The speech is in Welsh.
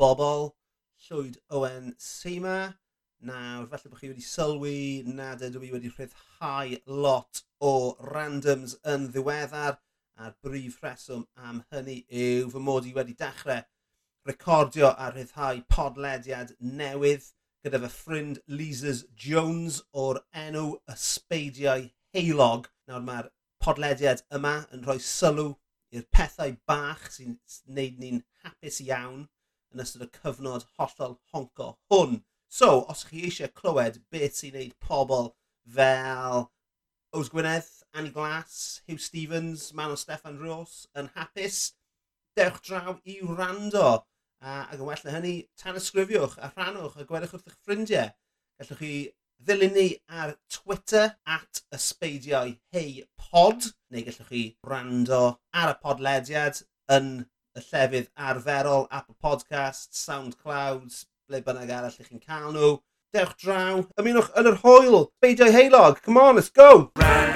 bobl, Llwyd Owen Seema. Nawr, falle bod chi wedi sylwi nad ydw i wedi rhyddhau lot o randoms yn ddiweddar a'r brif rheswm am hynny yw fy mod i wedi dechrau recordio a rhyddhau podlediad newydd gyda fy ffrind Leasers Jones o'r enw Ysbeidiau Heilog. Nawr mae'r podlediad yma yn rhoi sylw i'r pethau bach sy'n gwneud ni'n hapus iawn yn ystod y cyfnod hollol honco hwn. So, os chi eisiau clywed beth sy'n neud pobl fel Ows Gwynedd, Annie Glass, Hugh Stevens, Manon Steffan Ross yn hapus, dewch draw i wrando. Uh, ac yn well na hynny, tan ysgrifiwch a rhanwch a gwedwch wrth eich ffrindiau. Gallwch chi ddilyn ni ar Twitter at ysbeidiau hei pod, neu gallwch chi rando ar y podlediad yn y llefydd arferol, Apple Podcasts, Soundclouds, ble bynnag arall i chi'n cael nhw. Dewch draw, ymunwch yn yr hwyl, beidio'i heilog, come on, let's go! Brand